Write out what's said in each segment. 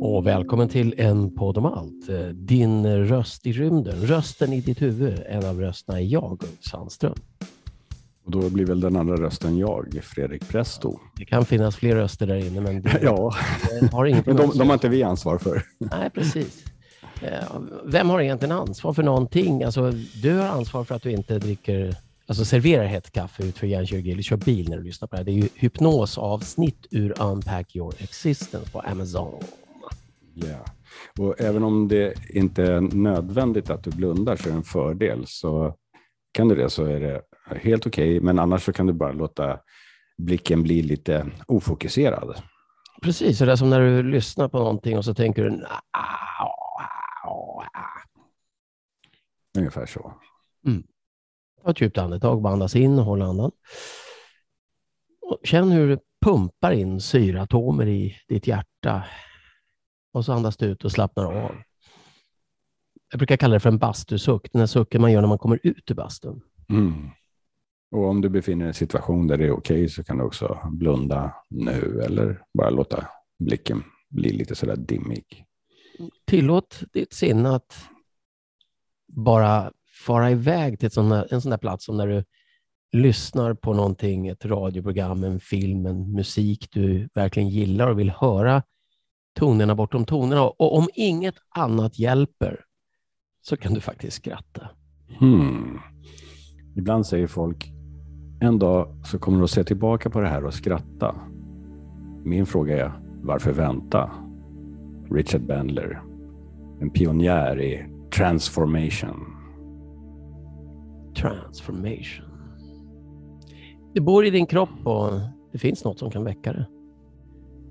Och välkommen till en podd om allt. Din röst i rymden, rösten i ditt huvud. En av rösterna är jag, Ulf Sandström. Och då blir väl den andra rösten jag, Fredrik Presto. Det kan finnas fler röster där inne, men det, Ja, det har inget men de, de har inte vi ansvar för. Nej, precis. Eh, Vem har egentligen ansvar för någonting? Alltså, du har ansvar för att du inte dricker, alltså serverar hett kaffe utför hjärnkirurgi eller kör bil när du lyssnar på det här. Det är ju hypnosavsnitt ur Unpack Your Existence på Amazon. Ja. Och även om det inte är nödvändigt att du blundar så är det en fördel. Så kan du det så är det helt okej, men annars så kan du bara låta blicken bli lite ofokuserad. Precis, så det är som när du lyssnar på någonting och så tänker du "Ah, Ungefär så. Ta ett djupt andetag, bara andas in och håll andan. Och känn hur det pumpar in syreatomer i ditt hjärta. Och så andas du ut och slappnar av. Jag brukar kalla det för en bastusuck, den här sucken man gör när man kommer ut ur bastun. Mm. Och om du befinner dig i en situation där det är okej så kan du också blunda nu eller bara låta blicken bli lite sådär dimmig. Tillåt ditt sinne att bara fara iväg till sån där, en sån där plats som när du lyssnar på någonting, ett radioprogram, en film, en musik du verkligen gillar och vill höra tonerna bortom tonerna. Och om inget annat hjälper så kan du faktiskt skratta. Hmm. Ibland säger folk, en dag så kommer du att se tillbaka på det här och skratta. Min fråga är, varför vänta? Richard Bandler, en pionjär i transformation. Transformation. Det bor i din kropp och det finns något som kan väcka det.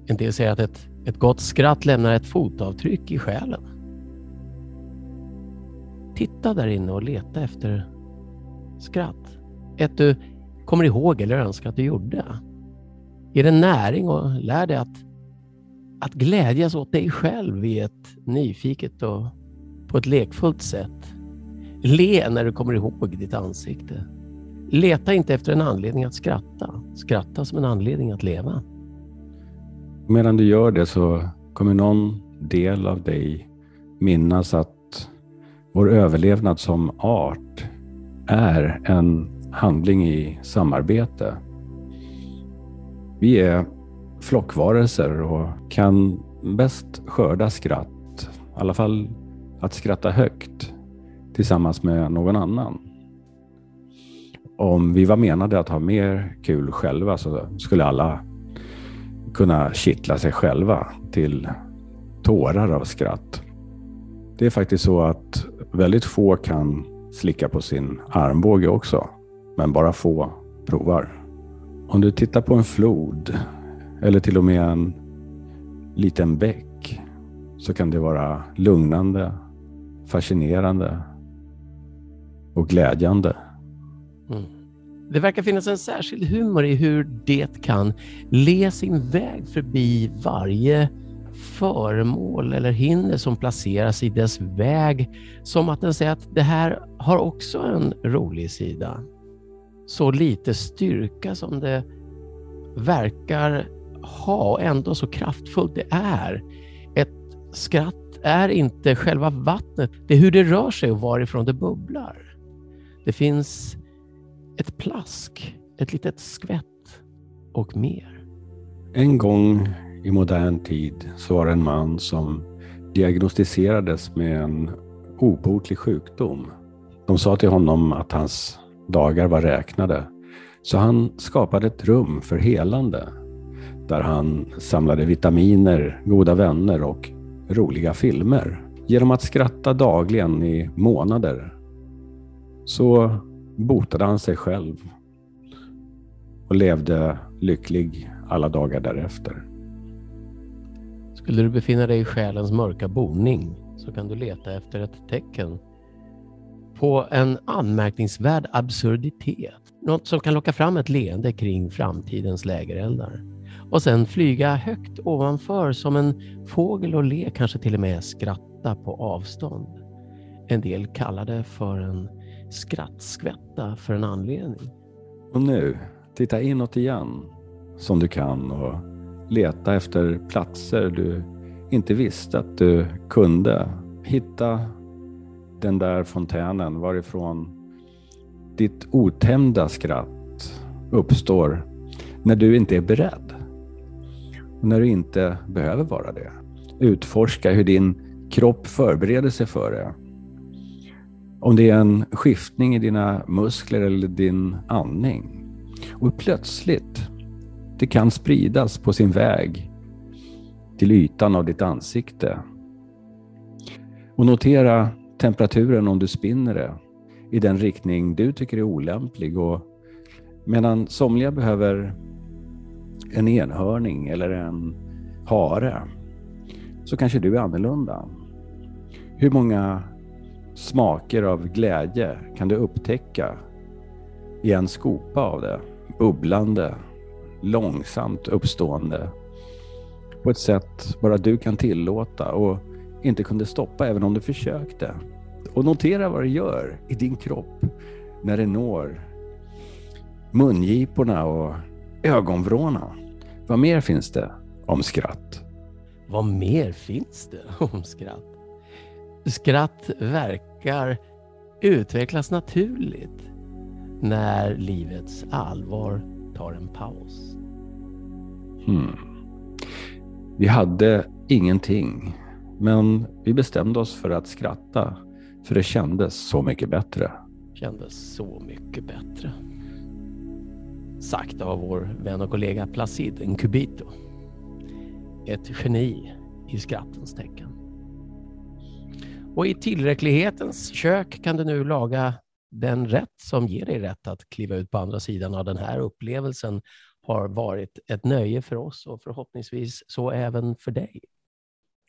En del säger att ett, ett gott skratt lämnar ett fotavtryck i själen. Titta där inne och leta efter skratt. Ett du kommer ihåg eller önskar att du gjorde. Ge det näring och lär dig att, att glädjas åt dig själv i ett nyfiket och på ett lekfullt sätt. Le när du kommer ihåg ditt ansikte. Leta inte efter en anledning att skratta. Skratta som en anledning att leva. Medan du gör det så kommer någon del av dig minnas att vår överlevnad som art är en handling i samarbete. Vi är flockvarelser och kan bäst skörda skratt, i alla fall att skratta högt tillsammans med någon annan. Om vi var menade att ha mer kul själva så skulle alla kunna kittla sig själva till tårar av skratt. Det är faktiskt så att väldigt få kan slicka på sin armbåge också, men bara få provar. Om du tittar på en flod eller till och med en liten bäck så kan det vara lugnande, fascinerande och glädjande. Mm. Det verkar finnas en särskild humor i hur det kan le sin väg förbi varje föremål eller hinder som placeras i dess väg. Som att den säger att det här har också en rolig sida. Så lite styrka som det verkar ha och ändå så kraftfullt det är. Ett skratt är inte själva vattnet, det är hur det rör sig och varifrån det bubblar. Det finns ett plask, ett litet skvätt och mer. En gång i modern tid så var det en man som diagnostiserades med en obotlig sjukdom. De sa till honom att hans dagar var räknade. Så han skapade ett rum för helande där han samlade vitaminer, goda vänner och roliga filmer. Genom att skratta dagligen i månader så botade han sig själv och levde lycklig alla dagar därefter. Skulle du befinna dig i själens mörka boning så kan du leta efter ett tecken på en anmärkningsvärd absurditet. Något som kan locka fram ett leende kring framtidens lägereldar. Och sen flyga högt ovanför som en fågel och le, kanske till och med skratta på avstånd. En del kallar det för en skrattskvätta för en anledning. Och nu, titta inåt igen som du kan och leta efter platser du inte visste att du kunde. Hitta den där fontänen varifrån ditt otämjda skratt uppstår när du inte är beredd. Och när du inte behöver vara det. Utforska hur din kropp förbereder sig för det. Om det är en skiftning i dina muskler eller din andning. Och plötsligt, det kan spridas på sin väg till ytan av ditt ansikte. Och notera temperaturen om du spinner det i den riktning du tycker är olämplig. Och medan somliga behöver en enhörning eller en hare så kanske du är annorlunda. Hur många smaker av glädje kan du upptäcka i en skopa av det? Bubblande, långsamt uppstående. På ett sätt bara du kan tillåta och inte kunde stoppa även om du försökte. Och notera vad det gör i din kropp när det når mungiporna och ögonvrårna. Vad mer finns det om skratt? Vad mer finns det om skratt? Skratt verkar utvecklas naturligt när livets allvar tar en paus. Hmm. Vi hade ingenting, men vi bestämde oss för att skratta för det kändes så mycket bättre. Kändes så mycket bättre. Sagt av vår vän och kollega Placid Nkubito. Ett geni i skrattens tecken. Och i tillräcklighetens kök kan du nu laga den rätt som ger dig rätt att kliva ut på andra sidan av den här upplevelsen har varit ett nöje för oss och förhoppningsvis så även för dig.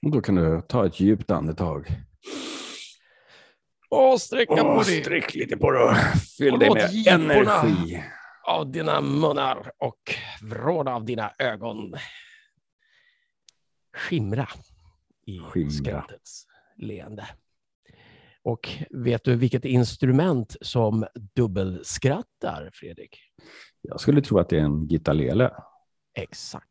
Och då kan du ta ett djupt andetag. Och sträcka på dig. sträck lite på det. Fyll Och dig med energi. av dina munnar och vrån av dina ögon skimra i Skimra. skrattets leende. Och vet du vilket instrument som dubbelskrattar, Fredrik? Jag skulle tro att det är en gitarrlele. Exakt.